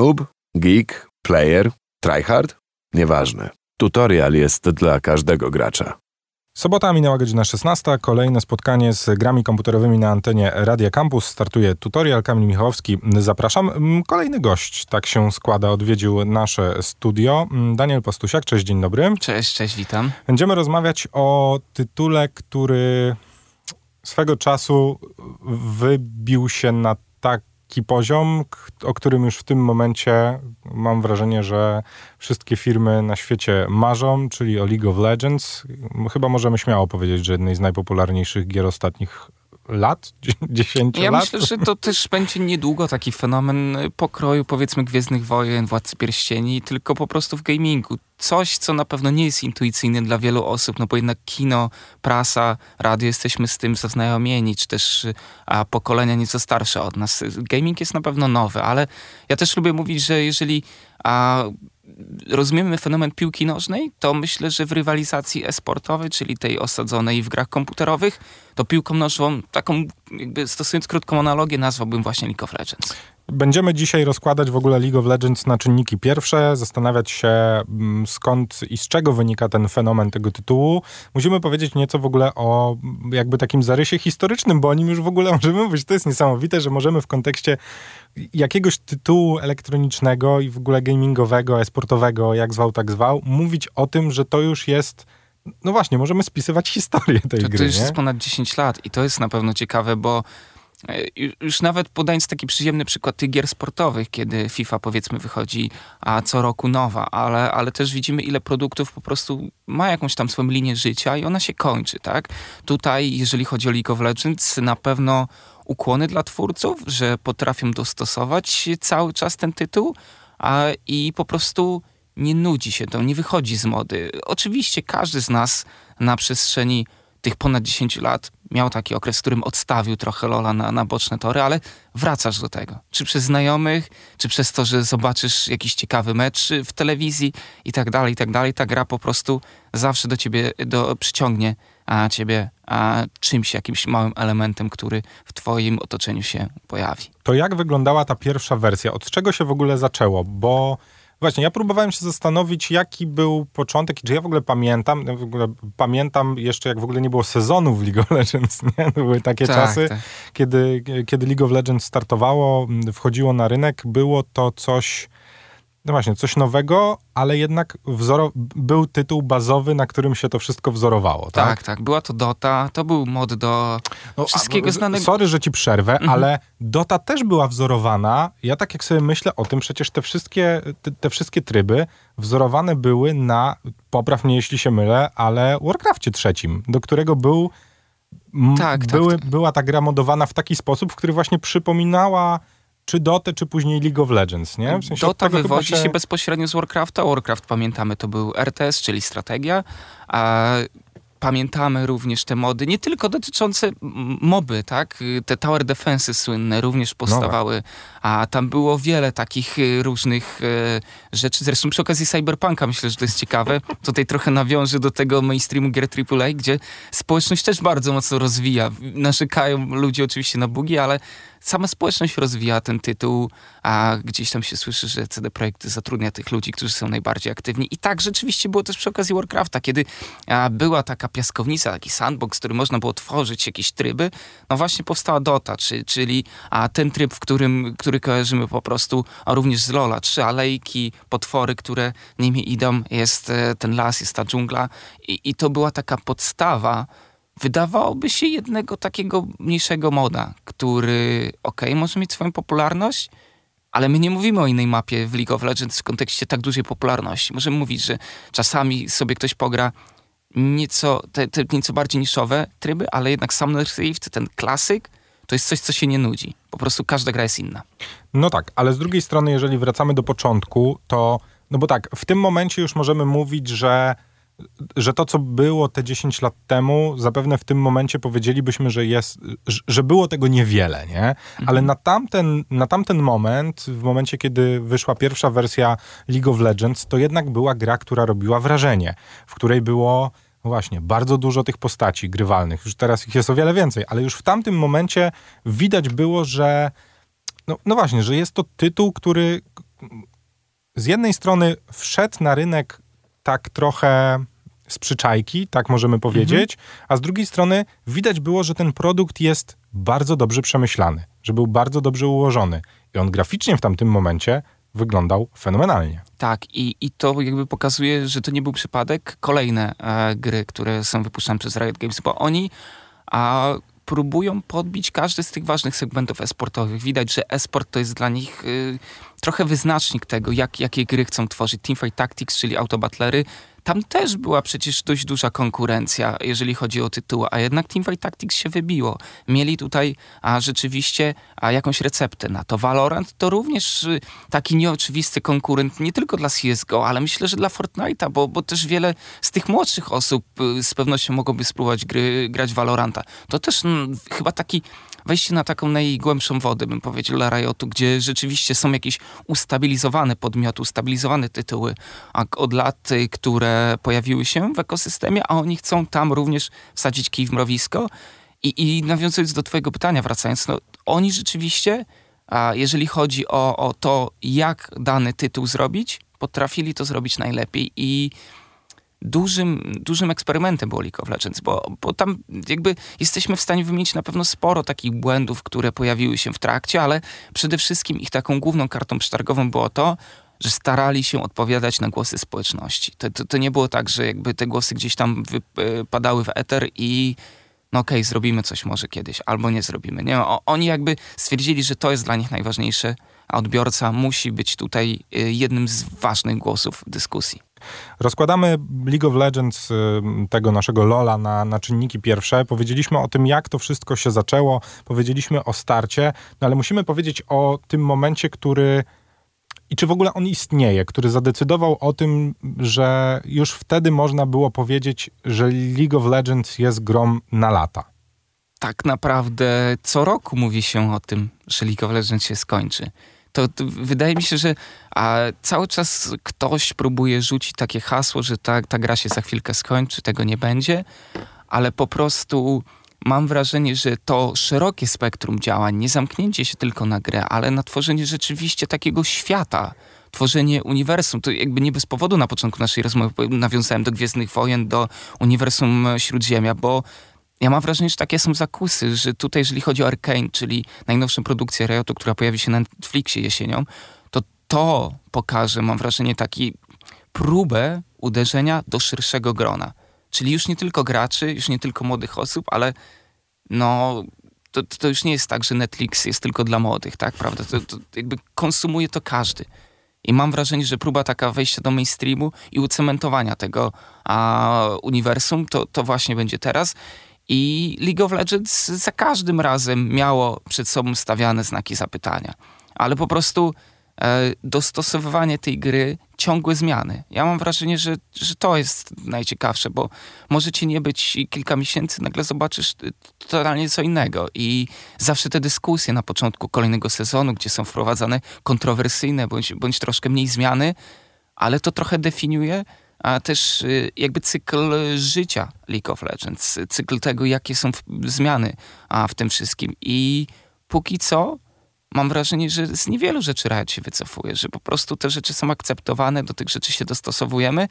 Noob, geek, player, tryhard? Nieważne. Tutorial jest dla każdego gracza. Sobota minęła godzina 16. Kolejne spotkanie z grami komputerowymi na antenie Radia Campus. Startuje tutorial. Kamil Michałowski, zapraszam. Mm, kolejny gość, tak się składa, odwiedził nasze studio. Mm, Daniel Postusiak, cześć, dzień dobry. Cześć, cześć, witam. Będziemy rozmawiać o tytule, który swego czasu wybił się na taki poziom, o którym już w tym momencie mam wrażenie, że wszystkie firmy na świecie marzą, czyli o League of Legends. Chyba możemy śmiało powiedzieć, że jednej z najpopularniejszych gier ostatnich lat, 10 ja lat. Ja myślę, że to też będzie niedługo taki fenomen pokroju powiedzmy Gwiezdnych Wojen, Władcy Pierścieni, tylko po prostu w gamingu. Coś, co na pewno nie jest intuicyjne dla wielu osób, no bo jednak kino, prasa, radio, jesteśmy z tym zaznajomieni, czy też a, pokolenia nieco starsze od nas. Gaming jest na pewno nowy, ale ja też lubię mówić, że jeżeli a, rozumiemy fenomen piłki nożnej, to myślę, że w rywalizacji esportowej, czyli tej osadzonej w grach komputerowych, to piłką nożną, taką jakby stosując krótką analogię, nazwałbym właśnie League of Legends. Będziemy dzisiaj rozkładać w ogóle League of Legends na czynniki pierwsze, zastanawiać się mm, skąd i z czego wynika ten fenomen tego tytułu. Musimy powiedzieć nieco w ogóle o jakby takim zarysie historycznym, bo o nim już w ogóle możemy mówić. To jest niesamowite, że możemy w kontekście jakiegoś tytułu elektronicznego i w ogóle gamingowego, esportowego, jak zwał, tak zwał, mówić o tym, że to już jest no właśnie, możemy spisywać historię tej to, gry. To już nie? jest ponad 10 lat i to jest na pewno ciekawe, bo już nawet podając taki przyjemny przykład tych gier sportowych, kiedy FIFA powiedzmy wychodzi a co roku nowa, ale, ale też widzimy ile produktów po prostu ma jakąś tam swoją linię życia i ona się kończy, tak? Tutaj, jeżeli chodzi o League of Legends, na pewno ukłony dla twórców, że potrafią dostosować cały czas ten tytuł a, i po prostu nie nudzi się to, nie wychodzi z mody. Oczywiście każdy z nas na przestrzeni tych ponad 10 lat miał taki okres, w którym odstawił trochę Lola na, na boczne tory, ale wracasz do tego. Czy przez znajomych, czy przez to, że zobaczysz jakiś ciekawy mecz w telewizji i tak dalej, i tak dalej. Ta gra po prostu zawsze do ciebie do, przyciągnie a ciebie a czymś, jakimś małym elementem, który w twoim otoczeniu się pojawi. To jak wyglądała ta pierwsza wersja? Od czego się w ogóle zaczęło? Bo Właśnie, ja próbowałem się zastanowić, jaki był początek, czy ja w ogóle pamiętam, w ogóle pamiętam jeszcze, jak w ogóle nie było sezonu w League of Legends, nie? To były takie tak, czasy, tak. Kiedy, kiedy League of Legends startowało, wchodziło na rynek, było to coś no właśnie, coś nowego, ale jednak wzoro- był tytuł bazowy, na którym się to wszystko wzorowało, tak? Tak, tak. Była to Dota, to był mod do no, wszystkiego a, znanego. Sorry, że ci przerwę, mhm. ale Dota też była wzorowana. Ja tak jak sobie myślę o tym, przecież te wszystkie, te, te wszystkie tryby wzorowane były na, popraw mnie jeśli się mylę, ale Warcraftie trzecim, do którego był tak, były, tak, tak. była ta gra modowana w taki sposób, w który właśnie przypominała czy Dotę, czy później League of Legends, nie? W sensie Dota wywodzi się... się... bezpośrednio z Warcrafta. Warcraft, pamiętamy, to był RTS, czyli strategia, a pamiętamy również te mody, nie tylko dotyczące moby, tak? Te tower defensy słynne również powstawały, no a tam było wiele takich y, różnych e, rzeczy. Zresztą przy okazji Cyberpunka myślę, że to jest ciekawe. Tutaj trochę nawiążę do tego mainstreamu gier AAA, gdzie społeczność też bardzo mocno rozwija. Narzekają ludzie oczywiście na bugi, ale sama społeczność rozwija ten tytuł, a gdzieś tam się słyszy, że CD Projekt zatrudnia tych ludzi, którzy są najbardziej aktywni. I tak rzeczywiście było też przy okazji Warcrafta, kiedy była taka piaskownica, taki sandbox, który można było tworzyć jakieś tryby, no właśnie powstała Dota, czy, czyli a, ten tryb, w którym, który kojarzymy po prostu, a również z Lola, trzy alejki, potwory, które nimi idą, jest e, ten las, jest ta dżungla. I, i to była taka podstawa, wydawałoby się jednego takiego mniejszego moda, który ok, może mieć swoją popularność, ale my nie mówimy o innej mapie w League of Legends w kontekście tak dużej popularności. Możemy mówić, że czasami sobie ktoś pogra nieco, te, te nieco bardziej niszowe tryby, ale jednak Summoner Rift, ten klasyk, to jest coś, co się nie nudzi. Po prostu każda gra jest inna. No tak, ale z drugiej strony, jeżeli wracamy do początku, to, no bo tak, w tym momencie już możemy mówić, że że to, co było te 10 lat temu, zapewne w tym momencie powiedzielibyśmy, że jest, że było tego niewiele, nie? Mhm. Ale na tamten, na tamten moment, w momencie, kiedy wyszła pierwsza wersja League of Legends, to jednak była gra, która robiła wrażenie, w której było właśnie bardzo dużo tych postaci grywalnych. Już teraz ich jest o wiele więcej, ale już w tamtym momencie widać było, że no, no właśnie, że jest to tytuł, który z jednej strony wszedł na rynek tak trochę z przyczajki, tak możemy powiedzieć, mhm. a z drugiej strony widać było, że ten produkt jest bardzo dobrze przemyślany, że był bardzo dobrze ułożony i on graficznie w tamtym momencie wyglądał fenomenalnie. Tak, i, i to jakby pokazuje, że to nie był przypadek. Kolejne e, gry, które są wypuszczane przez Riot Games, bo oni a, próbują podbić każdy z tych ważnych segmentów esportowych. Widać, że esport to jest dla nich y, trochę wyznacznik tego, jak, jakie gry chcą tworzyć. Teamfight Tactics, czyli autobatlery, tam też była przecież dość duża konkurencja, jeżeli chodzi o tytuły, a jednak Teamfight Tactics się wybiło. Mieli tutaj a rzeczywiście a jakąś receptę na to. Valorant to również y, taki nieoczywisty konkurent nie tylko dla CSGO, ale myślę, że dla Fortnite'a, bo, bo też wiele z tych młodszych osób y, z pewnością mogłoby spróbować gry, grać Valoranta. To też mm, chyba taki wejście na taką najgłębszą wodę, bym powiedział, dla gdzie rzeczywiście są jakieś ustabilizowane podmioty, ustabilizowane tytuły od lat, y, które pojawiły się w ekosystemie, a oni chcą tam również wsadzić kij w mrowisko. I, i nawiązując do twojego pytania, wracając, no, oni rzeczywiście, a jeżeli chodzi o, o to, jak dany tytuł zrobić, potrafili to zrobić najlepiej i dużym, dużym eksperymentem było League of Legends, bo, bo tam jakby jesteśmy w stanie wymienić na pewno sporo takich błędów, które pojawiły się w trakcie, ale przede wszystkim ich taką główną kartą przetargową było to, że starali się odpowiadać na głosy społeczności. To, to, to nie było tak, że jakby te głosy gdzieś tam wypadały w eter i no okej, okay, zrobimy coś może kiedyś, albo nie zrobimy. Nie, o, oni jakby stwierdzili, że to jest dla nich najważniejsze, a odbiorca musi być tutaj y, jednym z ważnych głosów dyskusji. Rozkładamy League of Legends, y, tego naszego Lola, na, na czynniki pierwsze. Powiedzieliśmy o tym, jak to wszystko się zaczęło, powiedzieliśmy o starcie, no ale musimy powiedzieć o tym momencie, który i czy w ogóle on istnieje, który zadecydował o tym, że już wtedy można było powiedzieć, że League of Legends jest grą na lata. Tak naprawdę co roku mówi się o tym, że League of Legends się skończy to, to, wydaje mi się, że a cały czas ktoś próbuje rzucić takie hasło, że ta, ta gra się za chwilkę skończy, tego nie będzie, ale po prostu mam wrażenie, że to szerokie spektrum działań, nie zamknięcie się tylko na grę, ale na tworzenie rzeczywiście takiego świata, tworzenie uniwersum. To jakby nie bez powodu na początku naszej rozmowy nawiązałem do Gwiezdnych Wojen, do uniwersum Śródziemia, bo ja mam wrażenie, że takie są zakusy, że tutaj, jeżeli chodzi o Arkane, czyli najnowszą produkcję Riotu, która pojawi się na Netflixie jesienią, to to pokaże, mam wrażenie, taki próbę uderzenia do szerszego grona. Czyli już nie tylko graczy, już nie tylko młodych osób, ale no, to, to już nie jest tak, że Netflix jest tylko dla młodych, tak, prawda? To, to jakby konsumuje to każdy. I mam wrażenie, że próba taka wejścia do mainstreamu i ucementowania tego a, uniwersum, to, to właśnie będzie teraz. I League of Legends za każdym razem miało przed sobą stawiane znaki zapytania. Ale po prostu e, dostosowywanie tej gry, ciągłe zmiany. Ja mam wrażenie, że, że to jest najciekawsze, bo możecie nie być kilka miesięcy, nagle zobaczysz totalnie co innego. I zawsze te dyskusje na początku kolejnego sezonu, gdzie są wprowadzane kontrowersyjne bądź, bądź troszkę mniej zmiany, ale to trochę definiuje a też y, jakby cykl życia League of Legends, cykl tego, jakie są zmiany a w tym wszystkim. I póki co mam wrażenie, że z niewielu rzeczy Riot się wycofuje, że po prostu te rzeczy są akceptowane, do tych rzeczy się dostosowujemy.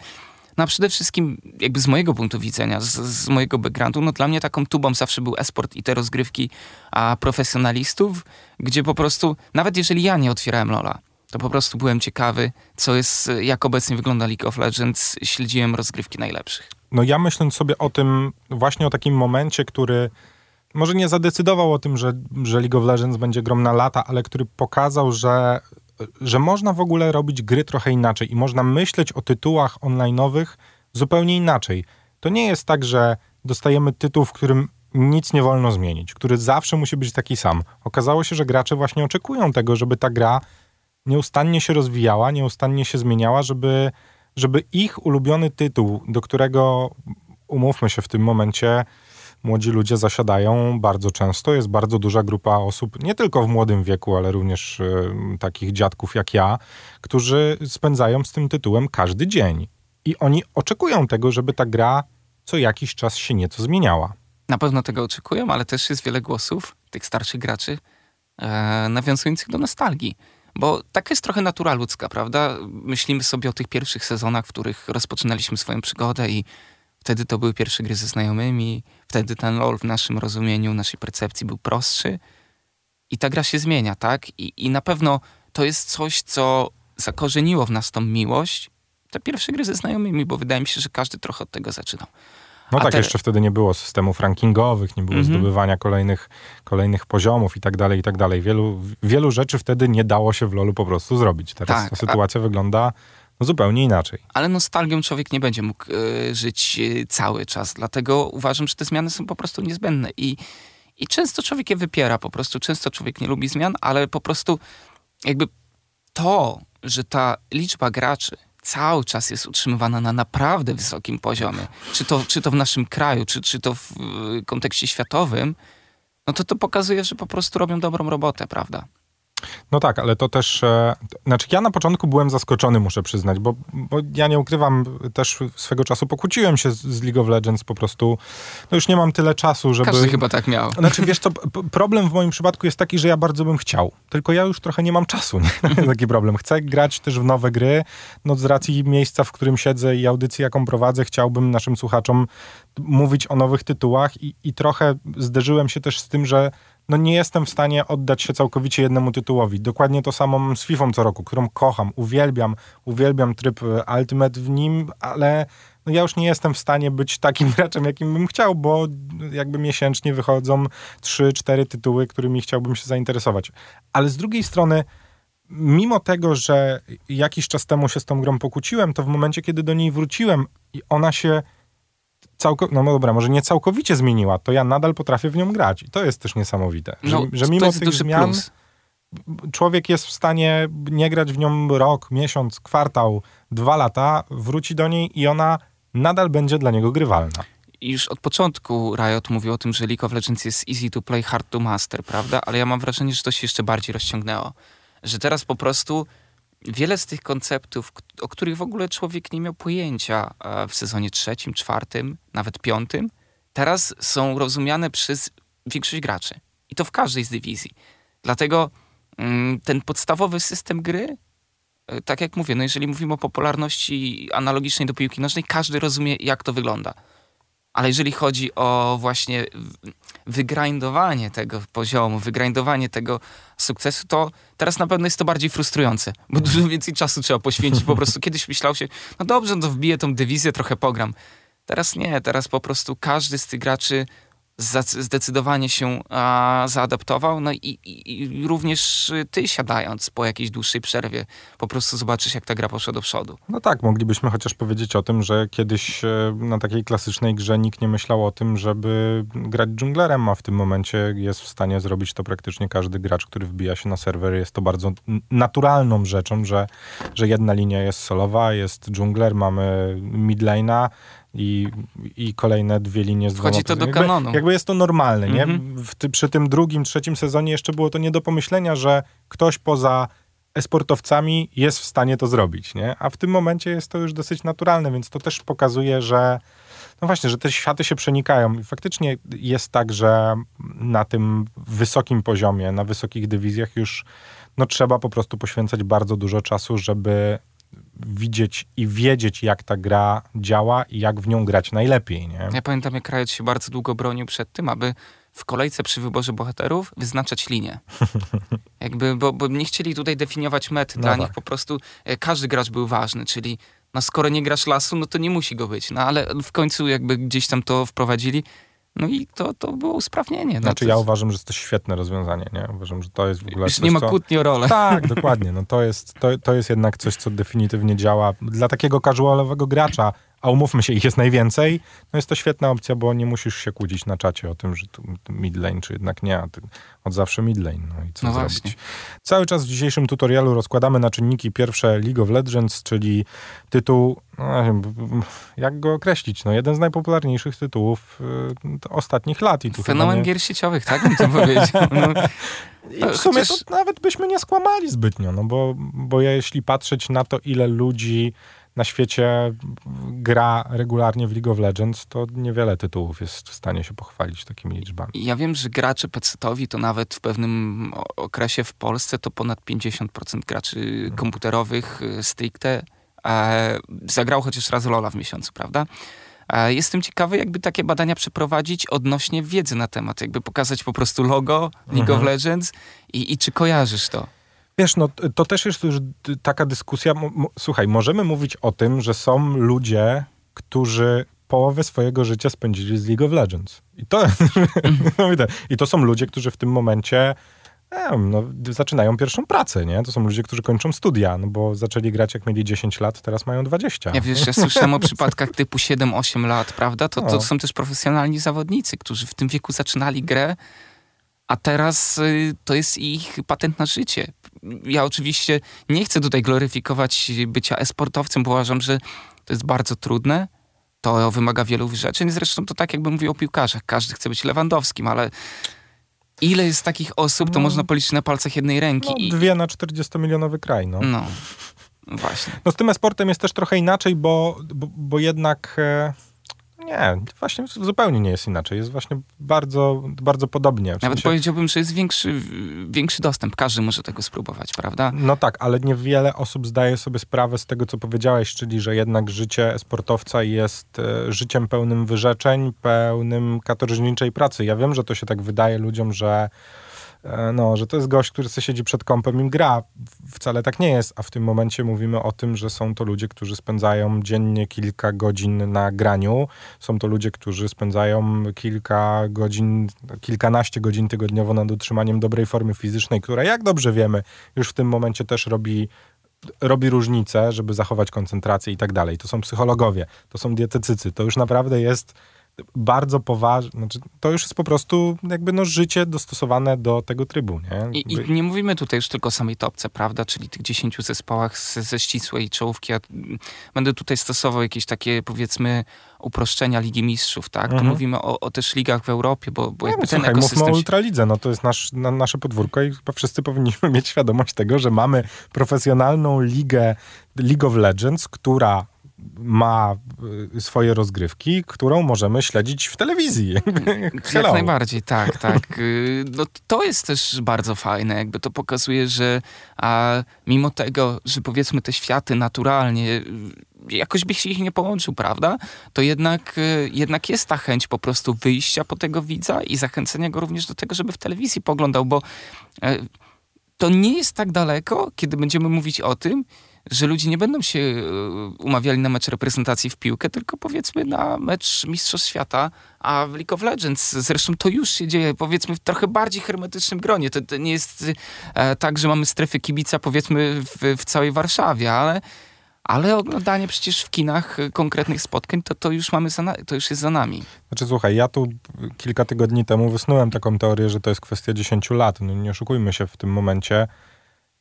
No a przede wszystkim, jakby z mojego punktu widzenia, z, z mojego backgroundu, no dla mnie taką tubą zawsze był esport i te rozgrywki a profesjonalistów, gdzie po prostu, nawet jeżeli ja nie otwierałem Lola, to po prostu byłem ciekawy, co jest, jak obecnie wygląda League of Legends. Śledziłem rozgrywki najlepszych. No ja myśląc sobie o tym, właśnie o takim momencie, który może nie zadecydował o tym, że, że League of Legends będzie grą na lata, ale który pokazał, że, że można w ogóle robić gry trochę inaczej i można myśleć o tytułach online'owych zupełnie inaczej. To nie jest tak, że dostajemy tytuł, w którym nic nie wolno zmienić, który zawsze musi być taki sam. Okazało się, że gracze właśnie oczekują tego, żeby ta gra nieustannie się rozwijała, nieustannie się zmieniała, żeby, żeby ich ulubiony tytuł, do którego umówmy się w tym momencie, młodzi ludzie zasiadają bardzo często. Jest bardzo duża grupa osób, nie tylko w młodym wieku, ale również y, takich dziadków jak ja, którzy spędzają z tym tytułem każdy dzień. I oni oczekują tego, żeby ta gra co jakiś czas się nieco zmieniała. Na pewno tego oczekują, ale też jest wiele głosów tych starszych graczy e, nawiązujących do nostalgii Bo taka jest trochę natura ludzka, prawda? Myślimy sobie o tych pierwszych sezonach, w których rozpoczynaliśmy swoją przygodę i wtedy to były pierwsze gry ze znajomymi, wtedy ten LOL w naszym rozumieniu, naszej percepcji był prostszy i ta gra się zmienia, tak? I, i na pewno to jest coś, co zakorzeniło w nas tą miłość, te pierwsze gry ze znajomymi, bo wydaje mi się, że każdy trochę od tego zaczynał. No A tak, te... jeszcze wtedy nie było systemów rankingowych, nie było -hmm. zdobywania kolejnych, kolejnych poziomów i tak dalej, i tak dalej. Wielu, wielu rzeczy wtedy nie dało się w LoLu po prostu zrobić. Teraz tak, ta sytuacja a... wygląda no, zupełnie inaczej. Ale nostalgią człowiek nie będzie mógł y, żyć y, cały czas, dlatego uważam, że te zmiany są po prostu niezbędne i, i często człowiek je wypiera po prostu, często człowiek nie lubi zmian, ale po prostu jakby to, że ta liczba graczy cały czas jest utrzymywana na naprawdę wysokim poziomie, czy to, czy to w naszym kraju, czy, czy to w kontekście światowym, no to to pokazuje, że po prostu robią dobrą robotę, prawda? No tak, ale to też, e, znaczy ja na początku byłem zaskoczony, muszę przyznać, bo, bo ja nie ukrywam, też swego czasu pokłóciłem się z, z, League of Legends po prostu, no już nie mam tyle czasu, żeby... Każdy chyba tak miał. Znaczy wiesz co, problem w moim przypadku jest taki, że ja bardzo bym chciał, tylko ja już trochę nie mam czasu, nie? taki problem. Chcę grać też w nowe gry, no z racji miejsca, w którym siedzę i audycji, jaką prowadzę, chciałbym naszym słuchaczom mówić o nowych tytułach i, i trochę zderzyłem się też z tym, że no nie jestem w stanie oddać się całkowicie jednemu tytułowi. Dokładnie to samo mam z FIFA co roku, którą kocham, uwielbiam, uwielbiam tryb e, Ultimate w nim, ale no ja już nie jestem w stanie być takim graczem, jakim bym chciał, bo jakby miesięcznie wychodzą 3-4 tytuły, którymi chciałbym się zainteresować. Ale z drugiej strony, mimo tego, że jakiś czas temu się z tą grą pokłóciłem, to w momencie, kiedy do niej wróciłem ona się całkowicie, no, no dobra, może nie całkowicie zmieniła, to ja nadal potrafię w nią grać. I to jest też niesamowite. No, że, że mimo tych zmian plus. człowiek jest w stanie nie grać w nią rok, miesiąc, kwartał, dwa lata, wróci do niej i ona nadal będzie dla niego grywalna. I już od początku Riot mówił o tym, że League of Legends jest easy to play, hard to master, prawda? Ale ja mam wrażenie, że to się jeszcze bardziej rozciągnęło. Że teraz po prostu wiele z tych konceptów, o których w ogóle człowiek nie miał pojęcia e, w sezonie trzecim, czwartym, nawet piątym, teraz są rozumiane przez większość graczy. I to w każdej z dywizji. Dlatego mm, ten podstawowy system gry, e, tak jak mówię, no jeżeli mówimy o popularności analogicznej do piłki nożnej, każdy rozumie, jak to wygląda. Ale jeżeli chodzi o właśnie wygrindowanie tego poziomu, wygrindowanie tego sukcesu, to teraz na pewno jest to bardziej frustrujące, bo dużo więcej czasu trzeba poświęcić. Po prostu kiedyś myślał się, no dobrze, no to wbiję tą dywizję, trochę pogram. Teraz nie, teraz po prostu każdy z tych graczy zdecydowanie się a, zaadaptował. No i, i, i, również ty siadając po jakiejś dłuższej przerwie, po prostu zobaczysz, jak ta gra poszła do przodu. No tak, moglibyśmy chociaż powiedzieć o tym, że kiedyś e, na takiej klasycznej grze nikt nie myślał o tym, żeby grać dżunglerem, a w tym momencie jest w stanie zrobić to praktycznie każdy gracz, który wbija się na serwer. Jest to bardzo naturalną rzeczą, że, że jedna linia jest solowa, jest dżungler, mamy midlane'a, i, i kolejne dwie linie z Wchodzi to do jakby, kanonu. Jakby jest to normalne, nie? Mhm. Ty, przy tym drugim, trzecim sezonie jeszcze było to nie do pomyślenia, że ktoś poza esportowcami jest w stanie to zrobić, nie? A w tym momencie jest to już dosyć naturalne, więc to też pokazuje, że no właśnie, że te światy się przenikają. I faktycznie jest tak, że na tym wysokim poziomie, na wysokich dywizjach już no, trzeba po prostu poświęcać bardzo dużo czasu, żeby widzieć i wiedzieć, jak ta gra działa i jak w nią grać najlepiej. Nie? Ja pamiętam, jak Riot się bardzo długo bronił przed tym, aby w kolejce przy wyborze bohaterów wyznaczać linię. Jakby, bo, bo nie chcieli tutaj definiować mety. No Dla tak. nich po prostu e, każdy gracz był ważny, czyli no skoro nie grasz lasu, no to nie musi go być. No ale w końcu jakby gdzieś tam to wprowadzili no i to, to było usprawnienie. No znaczy ja uważam, że to jest świetne rozwiązanie, nie? Uważam, że to jest w ogóle Już nie ma kłótni o rolę. Tak, dokładnie. No to jest, to, to jest jednak coś, co definitywnie działa. Dla takiego casualowego gracza a umówmy się, ich jest najwięcej, no jest to świetna opcja, bo nie musisz się kłócić na czacie o tym, że tu midlane, czy jednak nie, a ty od zawsze midlane, no i co no zrobić. Właśnie. Cały czas w dzisiejszym tutorialu rozkładamy na czynniki pierwsze League of Legends, czyli tytuł, no, jak go określić, no jeden z najpopularniejszych tytułów y, ostatnich lat. I tu Fenomen nie... gier sieciowych, tak bym to powiedział. No. I w sumie to nawet byśmy nie skłamali zbytnio, no bo, bo ja jeśli patrzeć na to, ile ludzi na świecie gra regularnie w League of Legends, to niewiele tytułów jest w stanie się pochwalić takimi liczbami. Ja wiem, że gracze PC-towi to nawet w pewnym okresie w Polsce to ponad 50% graczy mhm. komputerowych y, stricte e, zagrał chociaż raz Lola w miesiącu, prawda? E, jestem ciekawy, jakby takie badania przeprowadzić odnośnie wiedzy na temat, jakby pokazać po prostu logo League mhm. of Legends i, i czy kojarzysz to? Wiesz, no to też jest już taka dyskusja. Słuchaj, możemy mówić o tym, że są ludzie, którzy połowę swojego życia spędzili z League of Legends. I to, I to są ludzie, którzy w tym momencie no, zaczynają pierwszą pracę, nie? To są ludzie, którzy kończą studia, no bo zaczęli grać jak mieli 10 lat, teraz mają 20. Ja wiesz, ja słyszałem o przypadkach typu 7-8 lat, prawda? To, to no. są też profesjonalni zawodnicy, którzy w tym wieku zaczynali grę, a teraz y, to jest ich patent na życie. Ja oczywiście nie chcę tutaj gloryfikować bycia esportowcem, bo uważam, że to jest bardzo trudne. To wymaga wielu rzeczy. Zresztą to tak, jakbym mówił o piłkarzach. Każdy chce być Lewandowskim, ale ile jest takich osób, to no, można policzyć na palcach jednej ręki. No, dwie na 40-milionowy kraj, no. No, właśnie. No z tym esportem jest też trochę inaczej, bo, bo, bo jednak... E nie, właśnie zupełnie nie jest inaczej. Jest właśnie bardzo, bardzo podobnie. W Nawet sensie... powiedziałbym, że jest większy, większy dostęp. Każdy może tego spróbować, prawda? No tak, ale niewiele osób zdaje sobie sprawę z tego, co powiedziałeś, czyli że jednak życie sportowca jest e, życiem pełnym wyrzeczeń, pełnym katorżniczej pracy. Ja wiem, że to się tak wydaje ludziom, że no, że to jest gość, który sobie siedzi przed kąpem i gra. Wcale tak nie jest, a w tym momencie mówimy o tym, że są to ludzie, którzy spędzają dziennie kilka godzin na graniu. Są to ludzie, którzy spędzają kilka godzin, kilkanaście godzin tygodniowo nad utrzymaniem dobrej formy fizycznej, która, jak dobrze wiemy, już w tym momencie też robi robi różnicę, żeby zachować koncentrację i tak dalej. To są psychologowie, to są dietetycy, to już naprawdę jest bardzo poważne, znaczy, to już jest po prostu jakby no życie dostosowane do tego trybu, nie? I, I, nie mówimy tutaj już tylko o samej topce, prawda, czyli tych dziesięciu zespołach ze, ze ścisłej czołówki. Ja będę tutaj stosował jakieś takie powiedzmy uproszczenia Ligi Mistrzów, tak? Mhm. Mówimy o, o, też ligach w Europie, bo, bo jakby no, ten słuchaj, ekosystem... mówmy o Ultralidze, no to jest nasz, na, nasze podwórko i chyba wszyscy powinniśmy mieć świadomość tego, że mamy profesjonalną ligę League of Legends, która ma y, swoje rozgrywki, którą możemy śledzić w telewizji. Jak najbardziej, tak, tak. Y, no, to jest też bardzo fajne, jakby to pokazuje, że a, mimo tego, że powiedzmy te światy naturalnie y, jakoś byś ich nie połączył, prawda? To jednak, jednak jest ta chęć po prostu wyjścia po tego widza i zachęcenia go również do tego, żeby w telewizji poglądał, bo e, to nie jest tak daleko, kiedy będziemy mówić o tym, że ludzie nie będą się e, umawiali na mecz reprezentacji w piłkę, tylko powiedzmy na mecz Mistrzostw Świata, a w League of Legends zresztą to już się dzieje, powiedzmy w trochę bardziej hermetycznym gronie. To, to nie jest e, tak, że mamy strefy kibica powiedzmy w, w całej Warszawie, ale ale oglądanie przecież w kinach konkretnych spotkań, to, to, już mamy za, to już jest za nami. Znaczy słuchaj, ja tu kilka tygodni temu wysnułem taką teorię, że to jest kwestia 10 lat. No nie oszukujmy się w tym momencie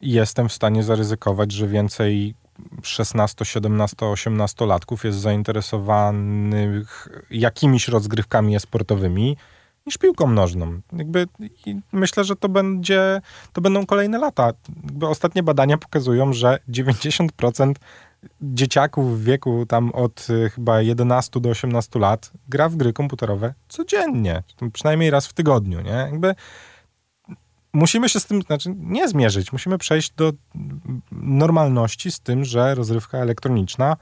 jestem w stanie zaryzykować, że więcej 16, 17, 18 latków jest zainteresowanych jakimiś rozgrywkami sportowymi niż piłką nożną. Jakby myślę, że to będzie, to będą kolejne lata. Jakby ostatnie badania pokazują, że 90% dzieciaków w wieku tam od y, chyba 11 do 18 lat gra w gry komputerowe codziennie, przynajmniej raz w tygodniu, nie? Jakby musimy się z tym, znaczy nie zmierzyć, musimy przejść do normalności z tym, że rozrywka elektroniczna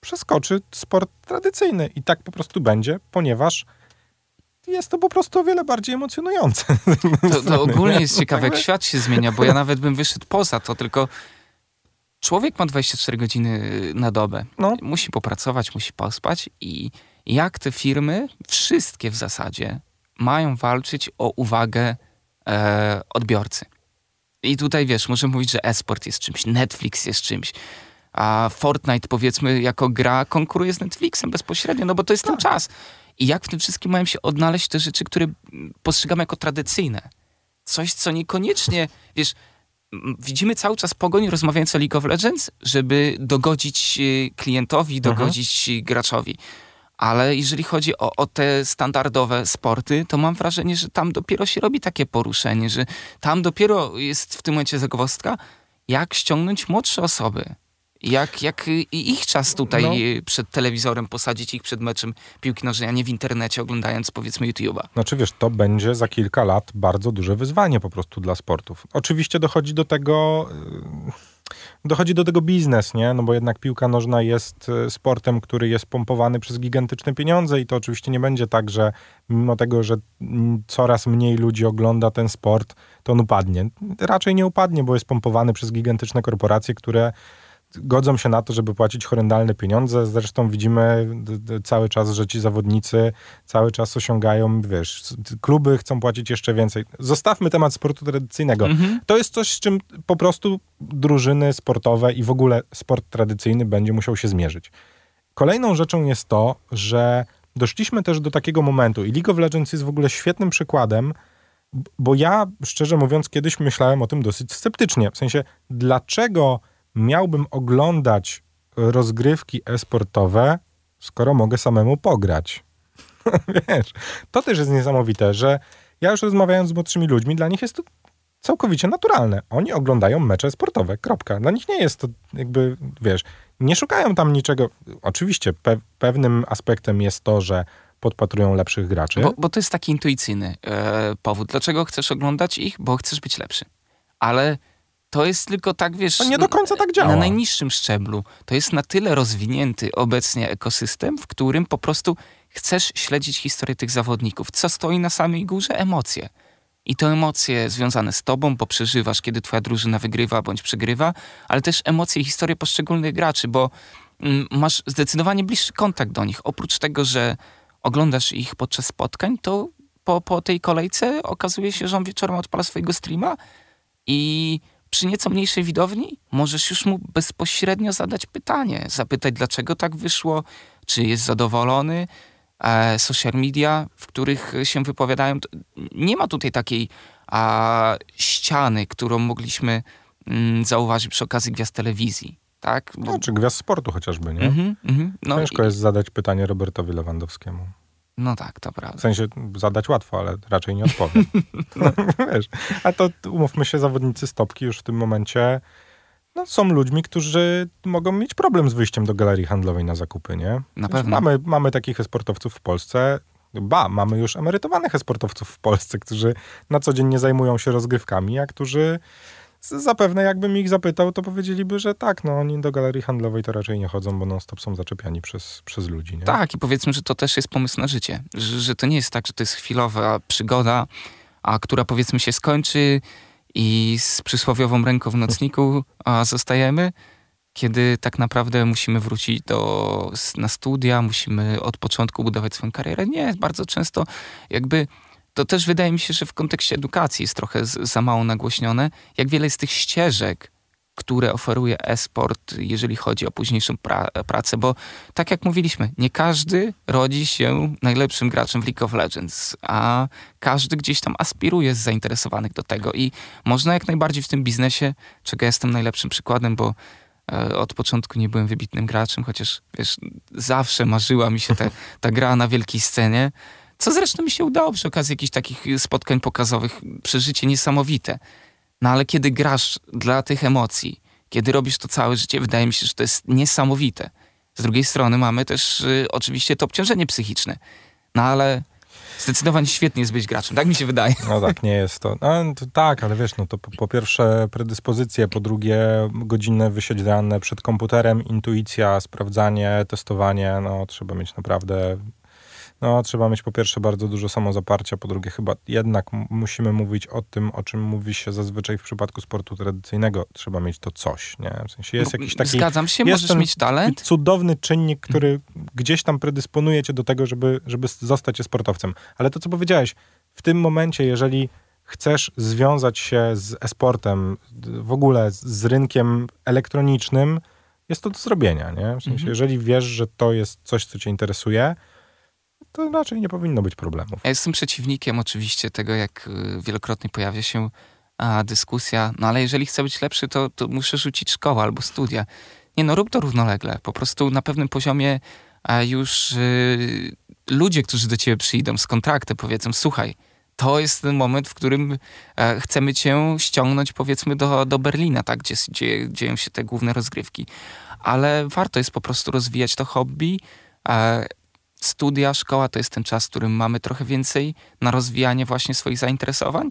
przeskoczy sport tradycyjny i tak po prostu będzie, ponieważ jest to po prostu o wiele bardziej emocjonujące. To, to ogólnie jest ciekawe, jak świat się zmienia, bo ja nawet bym wyszedł poza to, tylko człowiek ma 24 godziny na dobę. No. Musi popracować, musi pospać i jak te firmy, wszystkie w zasadzie, mają walczyć o uwagę e, odbiorcy. I tutaj wiesz, możemy mówić, że esport jest czymś, Netflix jest czymś, a Fortnite powiedzmy jako gra konkuruje z Netflixem bezpośrednio, no bo to jest tak. ten czas. I jak w tym wszystkim mają się odnaleźć te rzeczy, które postrzegamy jako tradycyjne? Coś, co niekoniecznie, wiesz, widzimy cały czas pogoń rozmawiając o League of Legends, żeby dogodzić e, klientowi, mhm. dogodzić mhm. graczowi ale jeżeli chodzi o, o, te standardowe sporty, to mam wrażenie, że tam dopiero się robi takie poruszenie, że tam dopiero jest w tym momencie zagwozdka, jak ściągnąć młodsze osoby. Jak, jak ich czas tutaj no. przed telewizorem posadzić ich przed meczem piłki nożnej, a nie w internecie oglądając powiedzmy YouTube'a. Znaczy wiesz, to będzie za kilka lat bardzo duże wyzwanie po prostu dla sportów. Oczywiście dochodzi do tego... Yy dochodzi do tego biznes, nie? No bo jednak piłka nożna jest e, sportem, który jest pompowany przez gigantyczne pieniądze i to oczywiście nie będzie tak, że mimo tego, że coraz mniej ludzi ogląda ten sport, to on upadnie. Raczej nie upadnie, bo jest pompowany przez gigantyczne korporacje, które godzą się na to, żeby płacić horrendalne pieniądze. Zresztą widzimy cały czas, że ci zawodnicy cały czas osiągają, wiesz, kluby chcą płacić jeszcze więcej. Zostawmy temat sportu tradycyjnego. Mhm. To jest coś, z czym po prostu drużyny sportowe i w ogóle sport tradycyjny będzie musiał się zmierzyć. Kolejną rzeczą jest to, że doszliśmy też do takiego momentu i League of Legends jest w ogóle świetnym przykładem, bo ja, szczerze mówiąc, kiedyś myślałem o tym dosyć sceptycznie. W sensie, dlaczego miałbym oglądać rozgrywki e-sportowe, skoro mogę samemu pograć. Wiesz, to też jest niesamowite, że ja już rozmawiając z młodszymi ludźmi, dla nich jest to całkowicie naturalne. Oni oglądają mecze sportowe, kropka. Dla nich nie jest to jakby, wiesz, nie szukają tam niczego. Oczywiście pe pewnym aspektem jest to, że podpatrują lepszych graczy. Bo, bo to jest taki intuicyjny e, powód. Dlaczego chcesz oglądać ich? Bo chcesz być lepszy. Ale to jest tylko tak, wiesz... To nie do końca tak działa. Na najniższym szczeblu. To jest na tyle rozwinięty obecnie ekosystem, w którym po prostu chcesz śledzić historię tych zawodników. Co stoi na samej górze? Emocje. I to emocje związane z tobą, bo przeżywasz, kiedy twoja drużyna wygrywa bądź przegrywa, ale też emocje i historie poszczególnych graczy, bo mm, masz zdecydowanie bliższy kontakt do nich. Oprócz tego, że oglądasz ich podczas spotkań, to po, po tej kolejce okazuje się, że on wieczorem odpala swojego streama i przy nieco mniejszej widowni możesz już mu bezpośrednio zadać pytanie, zapytać dlaczego tak wyszło, czy jest zadowolony. E, social media, w których się wypowiadają, nie ma tutaj takiej a, ściany, którą mogliśmy mm, zauważyć przy okazji gwiazd telewizji. Tak? Bo... No, czy gwiazd sportu chociażby, nie? Mm -hmm, no Ciężko i... jest zadać pytanie Robertowi Lewandowskiemu. No tak, to prawda. W sensie zadać łatwo, ale raczej nie odpowiem. no, wiesz, a to umówmy się, zawodnicy stopki już w tym momencie no, są ludźmi, którzy mogą mieć problem z wyjściem do galerii handlowej na zakupy, nie? Na pewno. Mamy, mamy takich sportowców w Polsce. Ba, mamy już emerytowanych sportowców w Polsce, którzy na co dzień nie zajmują się rozgrywkami, a którzy zapewne jakbym ich zapytał, to powiedzieliby, że tak, no oni do galerii handlowej to raczej nie chodzą, bo non-stop są zaczepiani przez, przez ludzi. Nie? Tak, i powiedzmy, że to też jest pomysł na życie. Że, że to nie jest tak, że to jest chwilowa przygoda, a która powiedzmy się skończy i z przysłowiową ręką w nocniku a zostajemy, kiedy tak naprawdę musimy wrócić do, na studia, musimy od początku budować swoją karierę. Nie, bardzo często jakby to też wydaje mi się, że w kontekście edukacji jest trochę za mało nagłośnione, jak wiele jest tych ścieżek, które oferuje e-sport, jeżeli chodzi o późniejszą pra pracę, bo tak jak mówiliśmy, nie każdy rodzi się najlepszym graczem w League of Legends, a każdy gdzieś tam aspiruje z zainteresowanych do tego i można jak najbardziej w tym biznesie, czego jestem najlepszym przykładem, bo e, od początku nie byłem wybitnym graczem, chociaż wiesz, zawsze marzyła mi się te, ta gra na wielkiej scenie, co zresztą mi się udało przy okazji jakichś takich spotkań pokazowych. Przeżycie niesamowite. No ale kiedy grasz dla tych emocji, kiedy robisz to całe życie, wydaje mi się, że to jest niesamowite. Z drugiej strony mamy też y, oczywiście to obciążenie psychiczne. No ale zdecydowanie świetnie jest być graczem, tak mi się wydaje. No tak, nie jest to. No, to tak, ale wiesz, no to po, po, pierwsze predyspozycje, po drugie godzinne wysiedziane przed komputerem, intuicja, sprawdzanie, testowanie, no trzeba mieć naprawdę no, trzeba mieć po pierwsze bardzo dużo samozaparcia, po drugie chyba jednak musimy mówić o tym, o czym mówi się zazwyczaj w przypadku sportu tradycyjnego. Trzeba mieć to coś, nie? W sensie jest no, jakiś taki... Zgadzam się, możesz mieć talent. cudowny czynnik, który mhm. gdzieś tam predysponuje cię do tego, żeby, żeby zostać sportowcem. Ale to, co powiedziałeś, w tym momencie, jeżeli chcesz związać się z e-sportem, w ogóle z rynkiem elektronicznym, jest to do zrobienia, nie? W sensie, mhm. jeżeli wiesz, że to jest coś, co cię interesuje, to raczej nie powinno być problemów. Ja jestem przeciwnikiem oczywiście tego, jak y, wielokrotnie pojawia się a, dyskusja, no ale jeżeli chcę być lepszy, to, to muszę rzucić szkołę albo studia. Nie no, rób to równolegle. Po prostu na pewnym poziomie a już y, ludzie, którzy do ciebie przyjdą z kontraktem, powiedzą, słuchaj, to jest ten moment, w którym e, chcemy cię ściągnąć powiedzmy do, do Berlina, tak, gdzie, gdzie dzieją się te główne rozgrywki. Ale warto jest po prostu rozwijać to hobby. E, studia, szkoła to jest ten czas, w którym mamy trochę więcej na rozwijanie właśnie swoich zainteresowań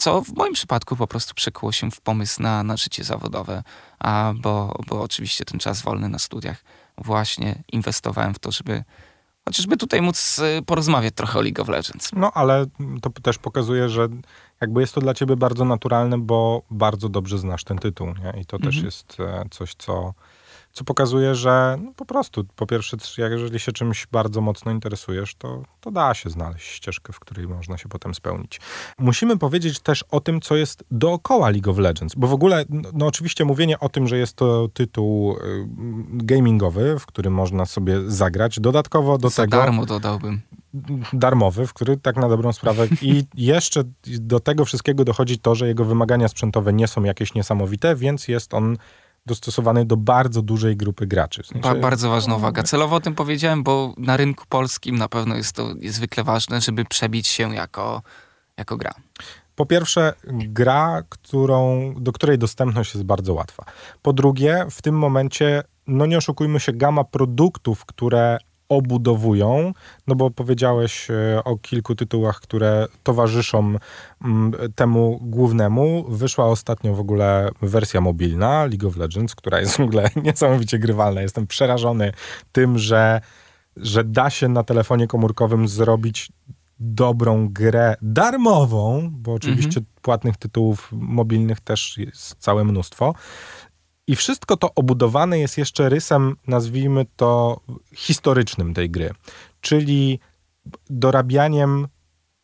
co w moim przypadku po prostu przekuło się w pomysł na, na życie zawodowe, a, bo, bo oczywiście ten czas wolny na studiach właśnie inwestowałem w to, żeby chociażby tutaj móc y, porozmawiać trochę o League of Legends. No, ale to też pokazuje, że jakby jest to dla ciebie bardzo naturalne, bo bardzo dobrze znasz ten tytuł, nie? I to mhm. też jest e, coś, co co pokazuje, że no po prostu, po pierwsze, jeżeli się czymś bardzo mocno interesujesz, to, to da się znaleźć ścieżkę, w której można się potem spełnić. Musimy powiedzieć też o tym, co jest dookoła League of Legends, bo w ogóle, no, no oczywiście mówienie o tym, że jest to tytuł y, gamingowy, w którym można sobie zagrać, dodatkowo do Za tego... darmo dodałbym darmowy, w który tak na dobrą sprawę i jeszcze do tego wszystkiego dochodzi to, że jego wymagania sprzętowe nie są jakieś niesamowite, więc jest on dostosowany do bardzo dużej grupy graczy. W sensie... ba bardzo ważna uwaga. Celowo o tym powiedziałem, bo na rynku polskim na pewno jest to niezwykle ważne, żeby przebić się jako, jako gra. Po pierwsze, gra, którą, do której dostępność jest bardzo łatwa. Po drugie, w tym momencie, no nie oszukujmy się, gama produktów, które obudowują, no bo powiedziałeś e, o kilku tytułach, które towarzyszą mm, temu głównemu. Wyszła ostatnio w ogóle wersja mobilna League of Legends, która jest w ogóle niesamowicie grywalna. Jestem przerażony tym, że, że da się na telefonie komórkowym zrobić dobrą grę darmową, bo oczywiście mhm. płatnych tytułów mobilnych też jest całe mnóstwo. I wszystko to obudowane jest jeszcze rysem, nazwijmy to historycznym tej gry, czyli dorabianiem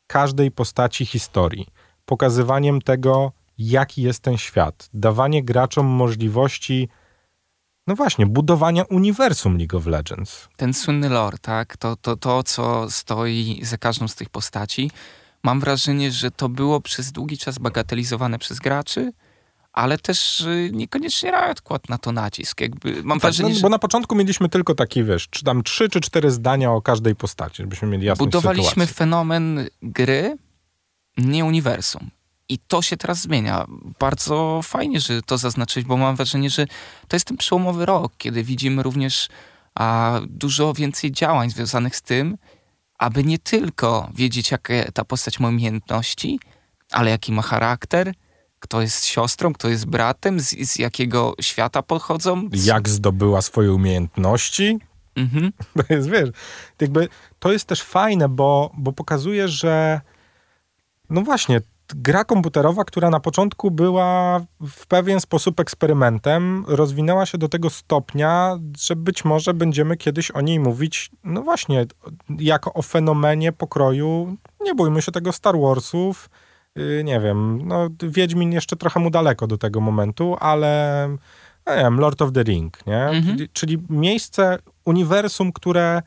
każdej postaci historii, pokazywaniem tego, jaki jest ten świat, dawanie graczom możliwości, no właśnie, budowania uniwersum League of Legends. Ten słynny lore, tak? To, to, to co stoi za każdą z tych postaci. Mam wrażenie, że to było przez długi czas bagatelizowane przez graczy, ale też y, niekoniecznie Riot kładł na to nacisk. Jakby mam tak, wrażenie, no, że... Bo na początku mieliśmy tylko taki, wiesz, czy tam trzy czy cztery zdania o każdej postaci, żebyśmy mieli jasność Budowaliśmy sytuacji. fenomen gry, nie uniwersum. I to się teraz zmienia. Bardzo fajnie, że to zaznaczyć, bo mam wrażenie, że to jest ten przełomowy rok, kiedy widzimy również a, dużo więcej działań związanych z tym, aby nie tylko wiedzieć, jakie ta postać ma umiejętności, ale jaki ma charakter, kto jest siostrą, kto jest bratem, z, z jakiego świata pochodzą. Jak zdobyła swoje umiejętności. Mhm. To jest, wiesz, jakby to jest też fajne, bo, bo pokazuje, że no właśnie, gra komputerowa, która na początku była w pewien sposób eksperymentem, rozwinęła się do tego stopnia, że być może będziemy kiedyś o niej mówić, no właśnie, jako o fenomenie pokroju, nie bójmy się tego Star Warsów, nie wiem, no Wiedźmin jeszcze trochę mu daleko do tego momentu, ale no nie wiem, Lord of the Ring, nie? Mhm. Czyli, czyli miejsce, uniwersum, które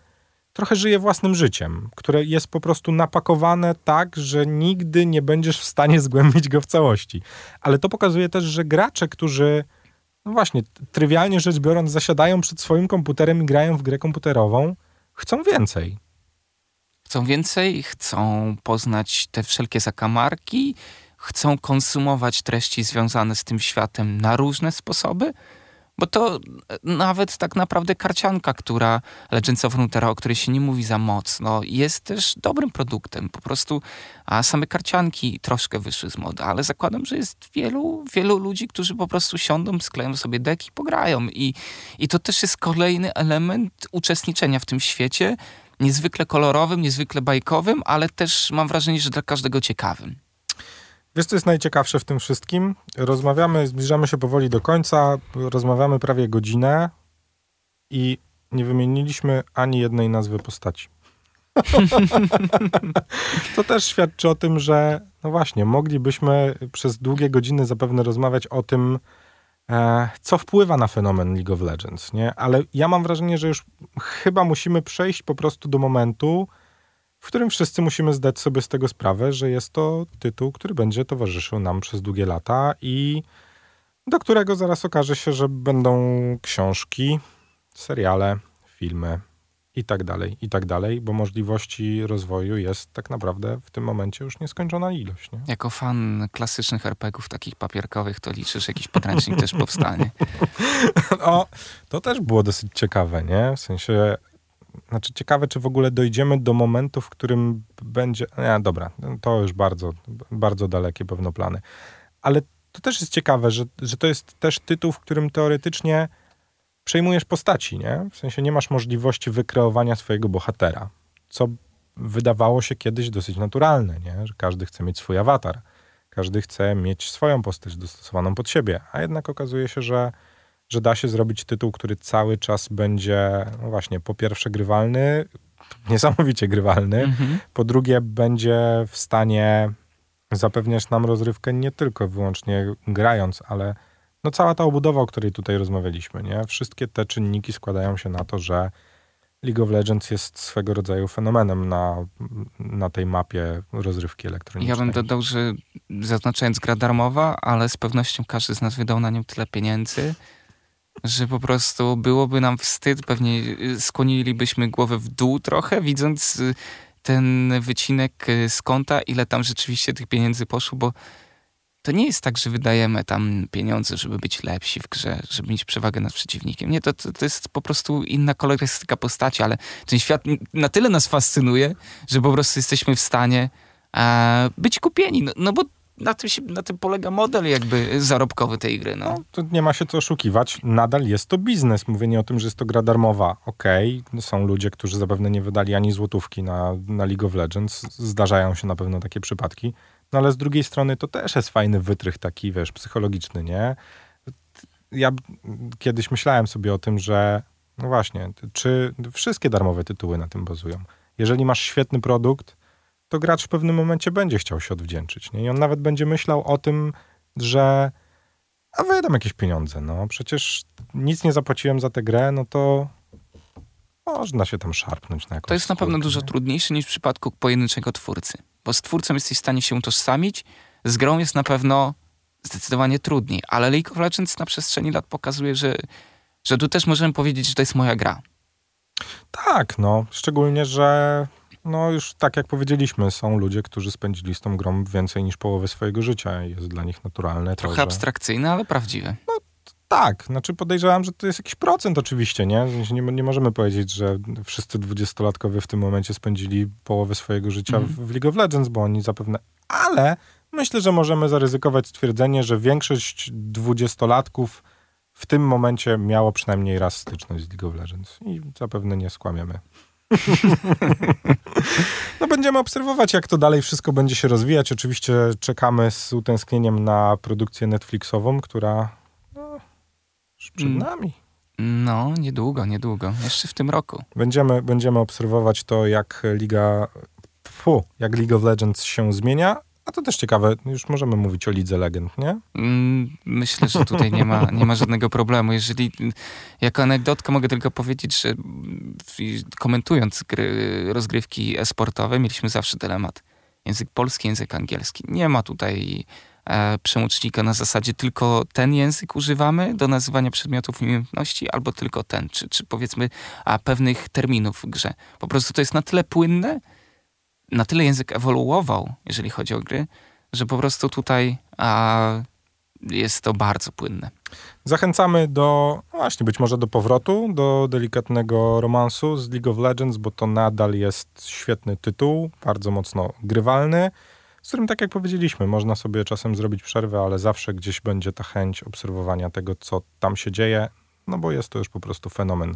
trochę żyje własnym życiem, które jest po prostu napakowane tak, że nigdy nie będziesz w stanie zgłębić go w całości. Ale to pokazuje też, że gracze, którzy no właśnie, trywialnie rzecz biorąc, zasiadają przed swoim komputerem i grają w grę komputerową, chcą więcej chcą więcej, chcą poznać te wszelkie zakamarki, chcą konsumować treści związane z tym światem na różne sposoby. Bo to e, nawet tak naprawdę karcianka, która Legends of Runeterra, o której się nie mówi za mocno, jest też dobrym produktem. Po prostu, a same karcianki troszkę wyszły z mody, ale zakładam, że jest wielu, wielu ludzi, którzy po prostu siądą, skleją sobie deki, pograją. I, I to też jest kolejny element uczestniczenia w tym świecie, niezwykle kolorowym, niezwykle bajkowym, ale też mam wrażenie, że dla każdego ciekawym. Wiesz, co jest najciekawsze w tym wszystkim? Rozmawiamy, zbliżamy się powoli do końca, rozmawiamy prawie godzinę i nie wymieniliśmy ani jednej nazwy postaci. to też świadczy o tym, że no właśnie, moglibyśmy przez długie godziny zapewne rozmawiać o tym, co wpływa na fenomen League of Legends, nie? Ale ja mam wrażenie, że już chyba musimy przejść po prostu do momentu, w którym wszyscy musimy zdać sobie z tego sprawę, że jest to tytuł, który będzie towarzyszył nam przez długie lata i do którego zaraz okaże się, że będą książki, seriale, filmy, i tak dalej, i tak dalej, bo możliwości rozwoju jest tak naprawdę w tym momencie już nieskończona ilość. Nie? Jako fan klasycznych RPGów takich papierkowych, to liczysz, jakiś podręcznik też powstanie. O, to też było dosyć ciekawe, nie? W sensie, znaczy ciekawe, czy w ogóle dojdziemy do momentu, w którym będzie, nie, dobra, to już bardzo, bardzo dalekie pewno plany. Ale to też jest ciekawe, że, że to jest też tytuł, w którym teoretycznie przejmujesz postaci, nie? W sensie nie masz możliwości wykreowania swojego bohatera, co wydawało się kiedyś dosyć naturalne, nie? Że każdy chce mieć swój awatar. Każdy chce mieć swoją postać dostosowaną pod siebie, a jednak okazuje się, że, że da się zrobić tytuł, który cały czas będzie, no właśnie, po pierwsze grywalny, niesamowicie grywalny, Mhm. po drugie będzie w stanie zapewniać nam rozrywkę nie tylko wyłącznie grając, ale no cała ta obudowa, o której tutaj rozmawialiśmy, nie? Wszystkie te czynniki składają się na to, że League of Legends jest swego rodzaju fenomenem na, na tej mapie rozrywki elektronicznej. Ja bym dodał, że zaznaczając gra darmowa, ale z pewnością każdy z nas wydał na nią tyle pieniędzy, że po prostu byłoby nam wstyd, pewnie y, skłonilibyśmy głowę w dół trochę, widząc y, ten wycinek y, z konta, ile tam rzeczywiście tych pieniędzy poszło, bo to nie jest tak, że wydajemy tam pieniądze, żeby być lepsi w grze, żeby mieć przewagę nad przeciwnikiem. Nie, to, to, to jest po prostu inna kolorystyka postaci, ale ten świat na tyle nas fascynuje, że po prostu jesteśmy w stanie e, być kupieni. No, no bo na tym, się, na tym polega model jakby zarobkowy tej gry. No. No, to nie ma się co oszukiwać. Nadal jest to biznes. Mówienie o tym, że jest to gra darmowa. Okej, są ludzie, którzy zapewne nie wydali ani złotówki na, na League of Legends. Zdarzają się na pewno takie przypadki. No ale z drugiej strony to też jest fajny wytrych taki, wiesz, psychologiczny, nie? Ja kiedyś myślałem sobie o tym, że no właśnie, czy wszystkie darmowe tytuły na tym bazują. Jeżeli masz świetny produkt, to gracz w pewnym momencie będzie chciał się odwdzięczyć. Nie? I on nawet będzie myślał o tym, że a wydam jakieś pieniądze, no przecież nic nie zapłaciłem za tę grę, no to można się tam szarpnąć na jakąś To jest na pewno skórkę, dużo nie? trudniejsze niż w przypadku pojedynczego twórcy. Bo z twórcą jesteś w stanie się utożsamić, z grą jest na pewno zdecydowanie trudniej. Ale League of Legends na przestrzeni lat pokazuje, że, że tu też możemy powiedzieć, że to jest moja gra. Tak, no, szczególnie, że no już tak jak powiedzieliśmy, są ludzie, którzy spędzili z tą grą więcej niż połowę swojego życia i jest dla nich naturalne Trochę to, że... abstrakcyjne, ale prawdziwe. Tak, znaczy podejrzewam, że to jest jakiś procent oczywiście, nie? Nie, nie możemy powiedzieć, że wszyscy dwudziestolatkowie w tym momencie spędzili połowę swojego życia Mhm. w, w League of Legends, bo oni zapewne... Ale myślę, że możemy zaryzykować stwierdzenie, że większość dwudziestolatków w tym momencie miało przynajmniej raz styczność z League of Legends i zapewne nie skłamiemy. no będziemy obserwować, jak to dalej wszystko będzie się rozwijać. Oczywiście czekamy z utęsknieniem na produkcję Netflixową, która już przed Mm. nami. No, niedługo, niedługo. Jeszcze w tym roku. Będziemy, będziemy obserwować to, jak Liga, fu, jak League of Legends się zmienia. A to też ciekawe, już możemy mówić o Lidze Legend, nie? Mm, Myślę, że tutaj nie ma, nie ma żadnego problemu. Jeżeli jako anegdotkę mogę tylko powiedzieć, że komentując gry, rozgrywki e-sportowe, mieliśmy zawsze dylemat. Język polski, język angielski. Nie ma tutaj przełącznika na zasadzie tylko ten język używamy do nazywania przedmiotów i umiejętności, albo tylko ten, czy, czy powiedzmy a, pewnych terminów w grze. Po prostu to jest na tyle płynne, na tyle język ewoluował, jeżeli chodzi o gry, że po prostu tutaj a, jest to bardzo płynne. Zachęcamy do, no właśnie, być może do powrotu, do delikatnego romansu z League of Legends, bo to nadal jest świetny tytuł, bardzo mocno grywalny, z którym, tak jak powiedzieliśmy, można sobie czasem zrobić przerwę, ale zawsze gdzieś będzie ta chęć obserwowania tego, co tam się dzieje, no bo jest to już po prostu fenomen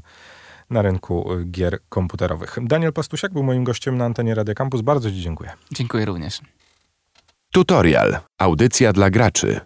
na rynku y, gier komputerowych. Daniel Pastusiak był moim gościem na antenie Radia Campus. Bardzo Ci dziękuję. Dziękuję również. Tutorial. Audycja dla graczy.